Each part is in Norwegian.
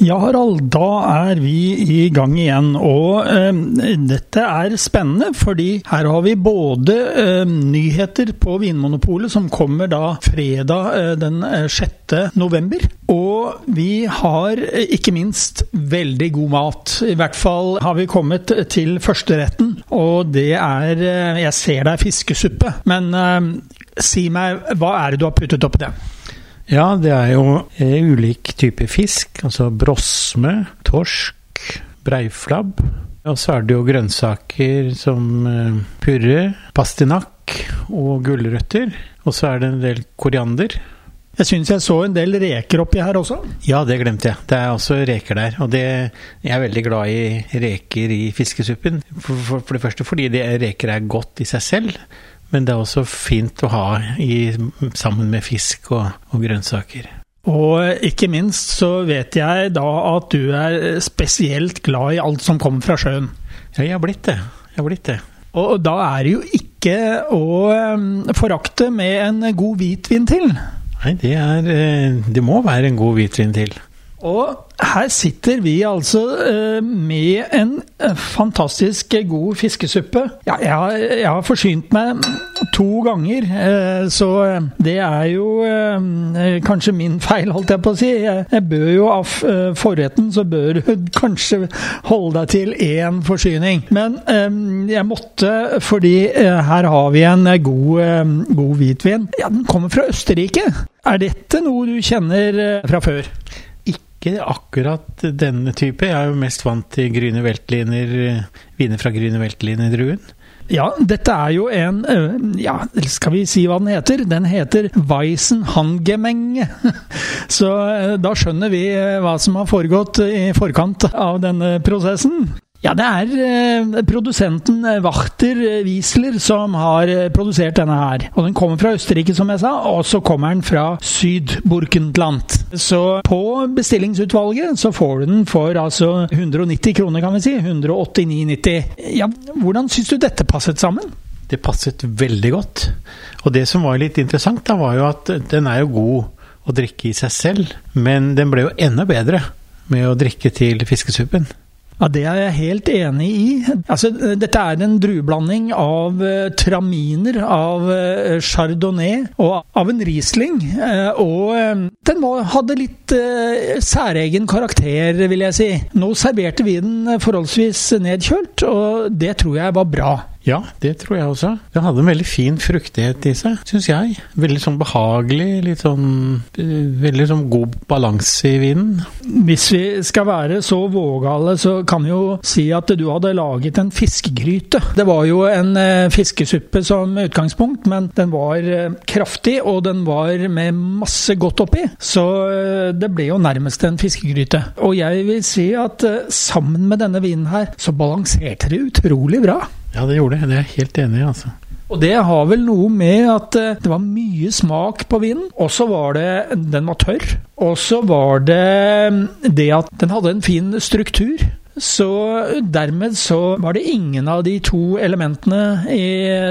Ja, Harald, da er vi i gang igjen. Og eh, dette er spennende, fordi her har vi både eh, nyheter på Vinmonopolet, som kommer da fredag eh, den 6. november. Og vi har eh, ikke minst veldig god mat. I hvert fall har vi kommet til førsteretten, og det er eh, Jeg ser det er fiskesuppe, men eh, si meg, hva er det du har puttet oppi det? Ja, det er jo eh, ulik type fisk. Altså brosme, torsk, breiflabb. Og så er det jo grønnsaker som eh, purre, pastinakk og gulrøtter. Og så er det en del koriander. Jeg syns jeg så en del reker oppi her også. Ja, det glemte jeg. Det er også reker der. Og det, jeg er veldig glad i reker i fiskesuppen. For, for, for det første fordi det, reker er godt i seg selv. Men det er også fint å ha i, sammen med fisk og, og, grønnsaker. Og ikke minst så vet jeg da at du er spesielt glad i alt som kommer fra sjøen. Ja, jeg har blitt det. Jeg har blitt det. Og da er det jo ikke å forakte med en god hvitvin til. Nei, det er eh, Det må være en god hvitvin til. Og her sitter vi altså uh, med en uh, fantastisk god fiskesuppe. Ja, jeg har, jeg har, forsynt meg to ganger, uh, så det er jo kanskje min feil, holdt jeg på å si. Jeg, jeg bør jo av forretten, så bør du kanskje holde deg til én forsyning. Men jeg måtte, fordi her har vi en god, god hvitvin. Ja, den kommer fra Østerrike. Er dette noe du kjenner fra før? Ikke akkurat denne type. Jeg er jo mest vant til grüne Weltliner, viner fra grüne Weltliner-druen. Ja, dette er jo en Ja, skal vi si hva den heter? Den heter Weissenhangemenge. Så da skjønner vi hva som har foregått i forkant av denne prosessen. Ja, det er eh, produsenten eh, Wachter eh, Wiesler som har eh, produsert denne her. Og den kommer fra Østerrike, som jeg sa, og så kommer den fra Sydburgenland. Så på bestillingsutvalget så får du den for altså 190 kroner, kan vi si. 189,90. Ja, hvordan syns du dette passet sammen? Det passet veldig godt. Og det som var litt interessant, da, var jo at den er jo god å drikke i seg selv, men den ble jo enda bedre med å drikke til fiskesuppen. Ja, Det er jeg helt enig i. Altså, dette er en drueblanding av uh, traminer, av uh, chardonnay og av en riesling. Uh, og den hadde litt særegen karakter, vil jeg si. Nå serverte vi den forholdsvis nedkjølt, og det tror jeg var bra. Ja, det tror jeg også. Den hadde en veldig fin fruktighet i seg, syns jeg. Veldig sånn behagelig, litt sånn Veldig sånn god balanse i vinen. Hvis vi skal være så vågale, så kan vi jo si at du hadde laget en fiskegryte. Det var jo en eh, fiskesuppe som utgangspunkt, men den var eh, kraftig, og den var med masse godt oppi. Så eh, det ble jo nærmest en fiskegryte. Og jeg vil si at sammen med denne vinen her, så balanserte det utrolig bra. Ja, det gjorde det. Det er jeg helt enig i, altså. Og det har vel noe med at eh, det var mye smak på vinen. Og så var det Den var tørr. Og så var det mm, det at den hadde en fin struktur. Så dermed så var det ingen av de to elementene i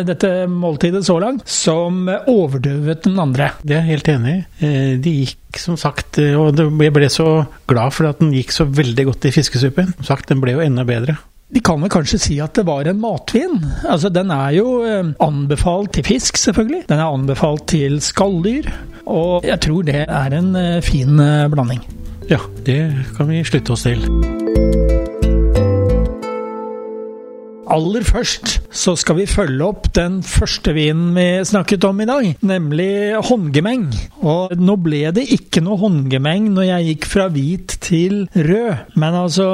dette måltidet så langt som overdøvet den andre. Det er jeg helt enig i. Eh, de gikk som sagt, eh, og jeg ble så glad for at den gikk så veldig godt i fiskesuppen. Som sagt, den ble jo enda bedre. Vi kan vel kanskje si at det var en matvin. Altså, den er jo eh, anbefalt til fisk, selvfølgelig. Den er anbefalt til skalldyr. Og jeg tror det er en eh, fin eh, blanding. Ja, det kan vi slutte oss til. Aller først så skal vi følge opp den første vinen vi snakket om i dag, nemlig håndgemeng. Og nå ble det ikke noe håndgemeng når jeg gikk fra hvit til rød, men altså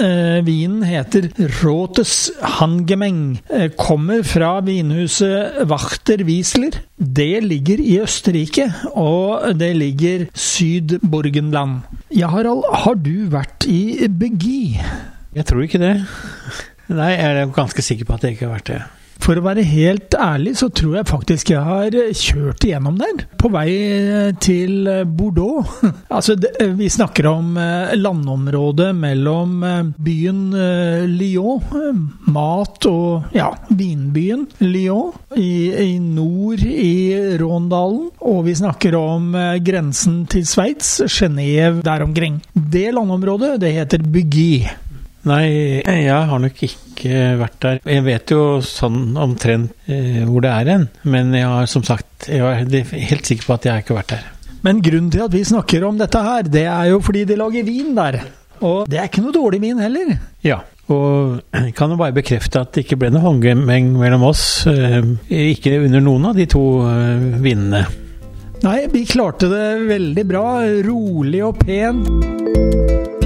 eh, Vinen heter Rotes Hangemeng. Eh, kommer fra vinhuset Wachter Wiesler. Det ligger i Østerrike, og det ligger Sydborgenland. Ja, Harald, har du vært i Begi? Jeg tror ikke det. Nei, jeg er ganske sikker på at det ikke har vært det. For å være helt ærlig så tror jeg faktisk jeg har kjørt igjennom der. På vei til Bordeaux. altså, vi snakker om eh, landområdet mellom eh, byen eh, Lyon, mat- og ja, vinbyen Lyon, i, i nord i Råndalen. Og vi snakker om grensen til Sveits, Genéve der omkring. Det landområdet, det heter Bugui. Nei, jeg har nok ikke vært der. Jeg vet jo sånn omtrent eh, hvor det er hen, men jeg har som sagt Jeg er helt sikker på at jeg ikke har vært der. Men grunnen til at vi snakker om dette her, det er jo fordi de lager vin der. Og det er ikke noe dårlig vin heller. Ja, og jeg kan jo bare bekrefte at det ikke ble noe håndgemeng mellom oss. Eh, ikke under noen av de to eh, vinene. Nei, vi klarte det veldig bra. Rolig og pent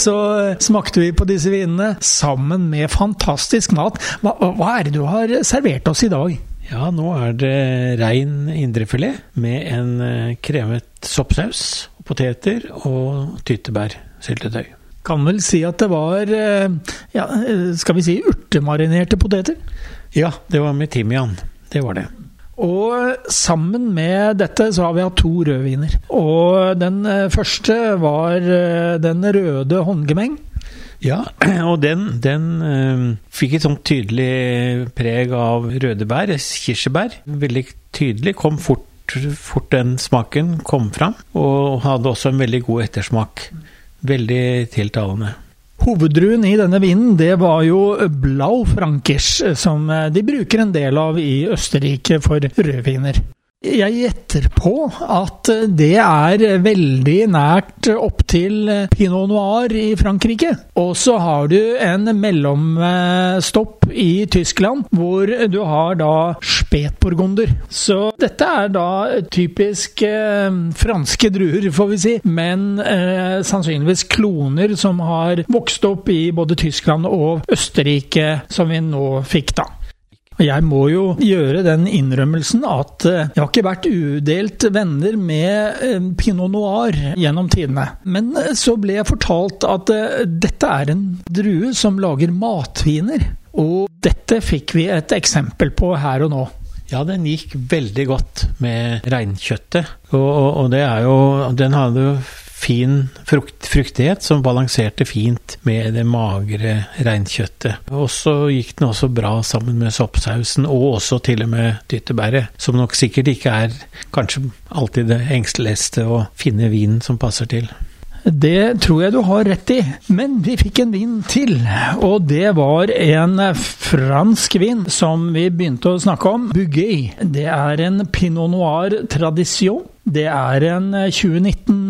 så eh, smakte vi på disse vinene sammen med fantastisk mat. Hva, hva, er det du har servert oss i dag? Ja, nå er det rein indrefilet med en eh, kremet soppsaus, poteter og tyttebærsyltetøy. Kan vel si at det var eh, ja, skal vi si urtemarinerte poteter? Ja, det var med timian. Det var det. Og sammen med dette så har vi hatt to rødviner. Og den eh, første var eh, den røde håndgemeng. Ja, og den, den øh, fikk et sånt tydelig preg av røde bær, kirsebær. Veldig tydelig. Kom fort, fort den smaken kom fram. Og hadde også en veldig god ettersmak. Veldig tiltalende. Hoveddruen i denne vinen det var jo Blau Frankers, som de bruker en del av i Østerrike for rødviner. Jeg gjetter på at det er veldig nært opp til pinot noir i Frankrike. Og så har du en mellomstopp i Tyskland hvor du har da spetburgunder. Så dette er da typisk eh, franske druer, får vi si, men eh, sannsynligvis kloner som har vokst opp i både Tyskland og Østerrike, som vi nå fikk, da. Jeg må jo gjøre den innrømmelsen at eh, jeg har ikke vært udelt venner med eh, pinot noir gjennom tidene. Men eh, så ble jeg fortalt at dette er en drue som lager matviner. Og dette fikk vi et eksempel på her og nå. Ja, den gikk veldig godt med reinkjøttet. Og, og, og det er jo Den hadde jo fin frukt, fruktighet som balanserte fint med det magre reinkjøttet. Og så gikk den også bra sammen med soppsausen, og også til og med dyttebæret, som nok sikkert ikke er kanskje alltid det engsteligste å finne vinen som passer til. Det tror jeg du har rett i, men vi fikk en vin til. Og det var en fransk vin som vi begynte å snakke om, Bugay. Det er en pinot noir tradition. Det er en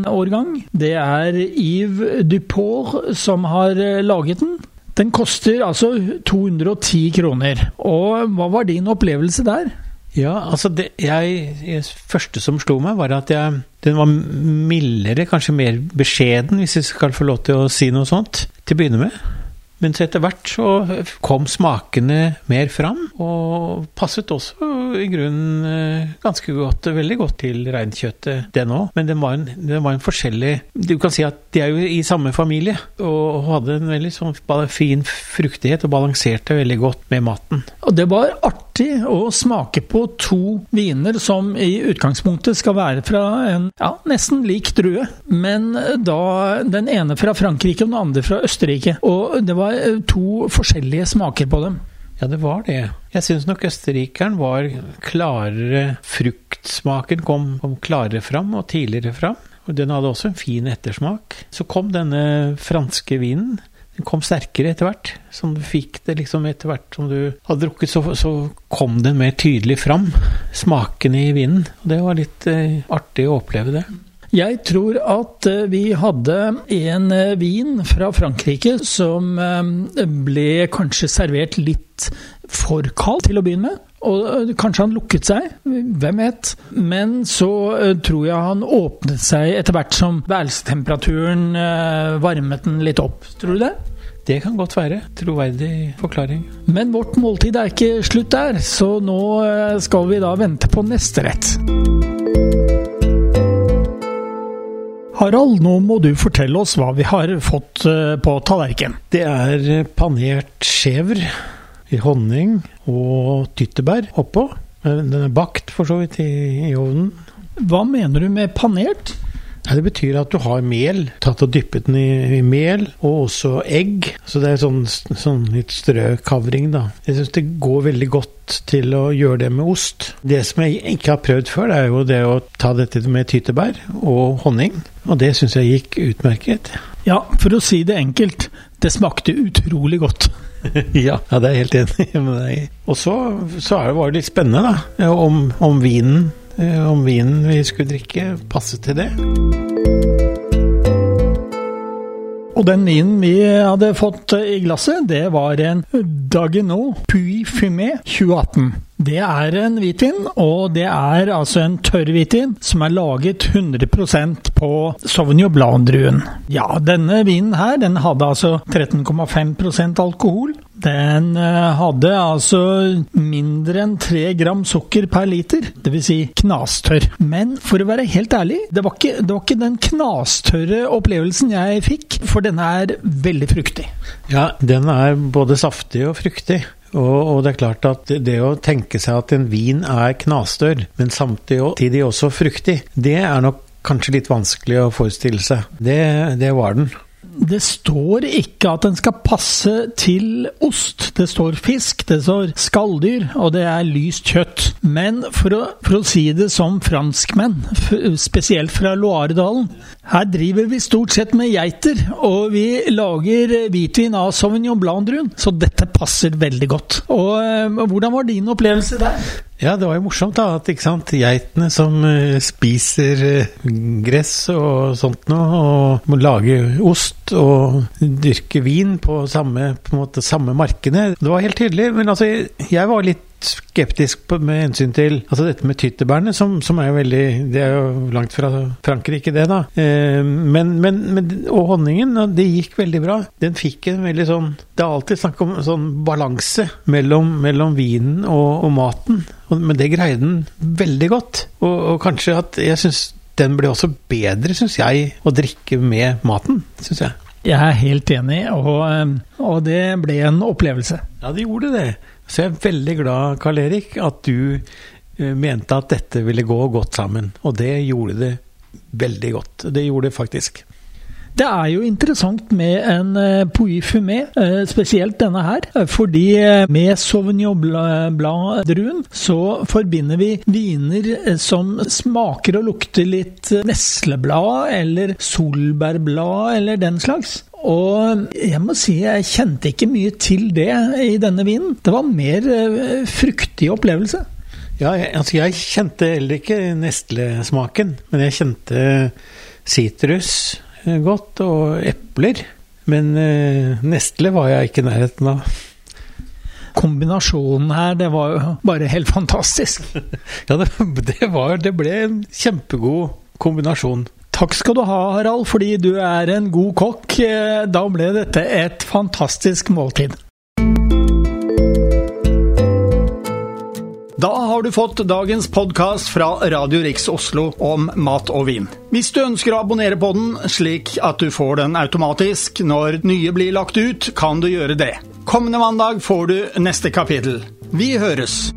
2019-årgang. Det er Yves Duport som har laget den. Den koster altså 210 kroner. Og hva var din opplevelse der? Ja, altså det jeg, jeg, første som slo meg, var at jeg, den var mildere, kanskje mer beskjeden, hvis jeg skal få lov til å si noe sånt, til å begynne med. Men så etter hvert så kom smakene mer fram, og passet også i grunnen eh, ganske godt, veldig godt til reinkjøttet, den òg. Men den var, en, en, forskjellig Du kan si at de er jo i samme familie, og hadde en veldig sånn fin fruktighet og balanserte veldig godt med maten. Og det var artig å smake på to viner som i utgangspunktet skal være fra en ja, nesten lik drue, men da den ene fra Frankrike og den andre fra Østerrike. Og det var var eh, to forskjellige smaker på dem. Ja, det var det. Jeg syns nok østerrikeren var klarere Fruktsmaken kom, kom klarere fram og tidligere fram. Og den hadde også en fin ettersmak. Så kom denne franske vinen. Den kom sterkere etter hvert. Som du fikk det liksom etter hvert som du hadde drukket, så, så kom den mer tydelig fram. Smakene i vinen. Og det var litt eh, artig å oppleve det. Jeg tror at eh, vi hadde en eh, vin fra Frankrike som eh, ble kanskje servert litt for kald til å begynne med. Og kanskje han lukket seg, hvem vet. Men så tror jeg han åpnet seg etter hvert som værelsestemperaturen varmet den litt opp. Tror du det? Det kan godt være. Troverdig forklaring. Men vårt måltid er ikke slutt der, så nå skal vi da vente på neste rett. Harald, nå må du fortelle oss hva vi har fått eh, på tallerkenen. Det er panert skjevr i honning og tyttebær oppå. Eh, Den er bakt for så vidt i, i ovnen. Hva mener du med panert? Nei, det betyr at du har mel, tatt og dyppet den i, i mel, og også egg. Så det er sånn, sånn litt strøkavring, da. Jeg syns det går veldig godt til å gjøre det med ost. Det som jeg ikke har prøvd før, det er jo det å ta dette med tyttebær og honning. Og det syns jeg gikk utmerket. Ja, for å si det enkelt, det smakte utrolig godt. ja, ja, det er jeg helt enig med deg i. Og så, så er det, bare litt spennende, da, om, om vinen. Eh, Om vinen vi skulle drikke, passet til det. Og den vinen vi hadde fått i glasset, det var en Dagenot Puy Fumé 2018. Det er en hvitvin, og det er altså en tørr hvitvin som er laget 100% på Sauvignon Blanc-druen. Ja, denne vinen her, den hadde altså 13,5% alkohol. Den eh, hadde altså mindre enn 3 gram sukker per liter, dvs. Si knastørr. Men for å være helt ærlig, det var, ikke, det var ikke den knastørre opplevelsen jeg fikk, for den er veldig fruktig. Ja, den er både saftig og fruktig. Og, det er klart at det å tenke seg at en vin er knastørr, men samtidig også fruktig, det er nok kanskje litt vanskelig å forestille seg. Det, det var den. Det står ikke at den skal passe til ost. Det står fisk, det står skalldyr, og det er lyst kjøtt. Men for å, for å si det som franskmenn, spesielt fra Loiredalen Her driver vi stort sett med geiter, og vi lager hvitvin av Sauvignon Blanc-druen, så dette passer veldig godt. Og eh, hvordan var din opplevelse der? Ja, det var jo morsomt da, at ikke sant, geitene som eh, spiser eh, gress og sånt noe, og må lage ost og dyrke vin på samme, på måte, samme markene. Det var helt tydelig, men altså, jeg var litt skeptisk på, med hensyn til altså dette med tyttebærene, som, som er jo veldig Det er jo langt fra Frankrike, det, da. Eh, men, men, men, og honningen, det gikk veldig bra. Den fikk en veldig sånn Det er alltid snakk om sånn balanse mellom, mellom vinen og, og maten, og, men det greide den veldig godt. Og, og kanskje at jeg syns den ble også bedre, syns jeg, å drikke med maten, syns jeg. Jeg er helt enig, og, eh, og det ble en opplevelse. Ja, det gjorde det. Så jeg er veldig glad, Karl Erik, at du eh, mente at dette ville gå godt sammen. Og det gjorde det veldig godt. Det gjorde det faktisk. Det er jo interessant med en uh, Pouilly Fumé, eh, spesielt denne her. eh, Fordi eh, med Sauvignon Blanc-druen så forbinder vi viner eh, som smaker og lukter litt eh, nesleblad eller solbærblad eller den slags. Og jeg må si jeg kjente ikke mye til det i denne vinen. Det var mer eh, fruktig opplevelse. Ja, jeg, altså jeg kjente heller ikke nestlesmaken, men jeg kjente sitrus eh, godt, og epler. Men eh, nestle var jeg ikke i nærheten av. Kombinasjonen her, det var jo bare helt fantastisk. Ja, det, det, var, det ble en kjempegod kombinasjon. Takk skal du ha, Harald, fordi du er en god kokk. Eh, Da ble dette et fantastisk måltid. Da har du fått dagens podkast fra Radio Riks Oslo om mat og vin. Hvis du ønsker å abonnere på den, slik at du får den automatisk når nye blir lagt ut, kan du gjøre det. Kommende mandag får du neste kapittel. Vi høres!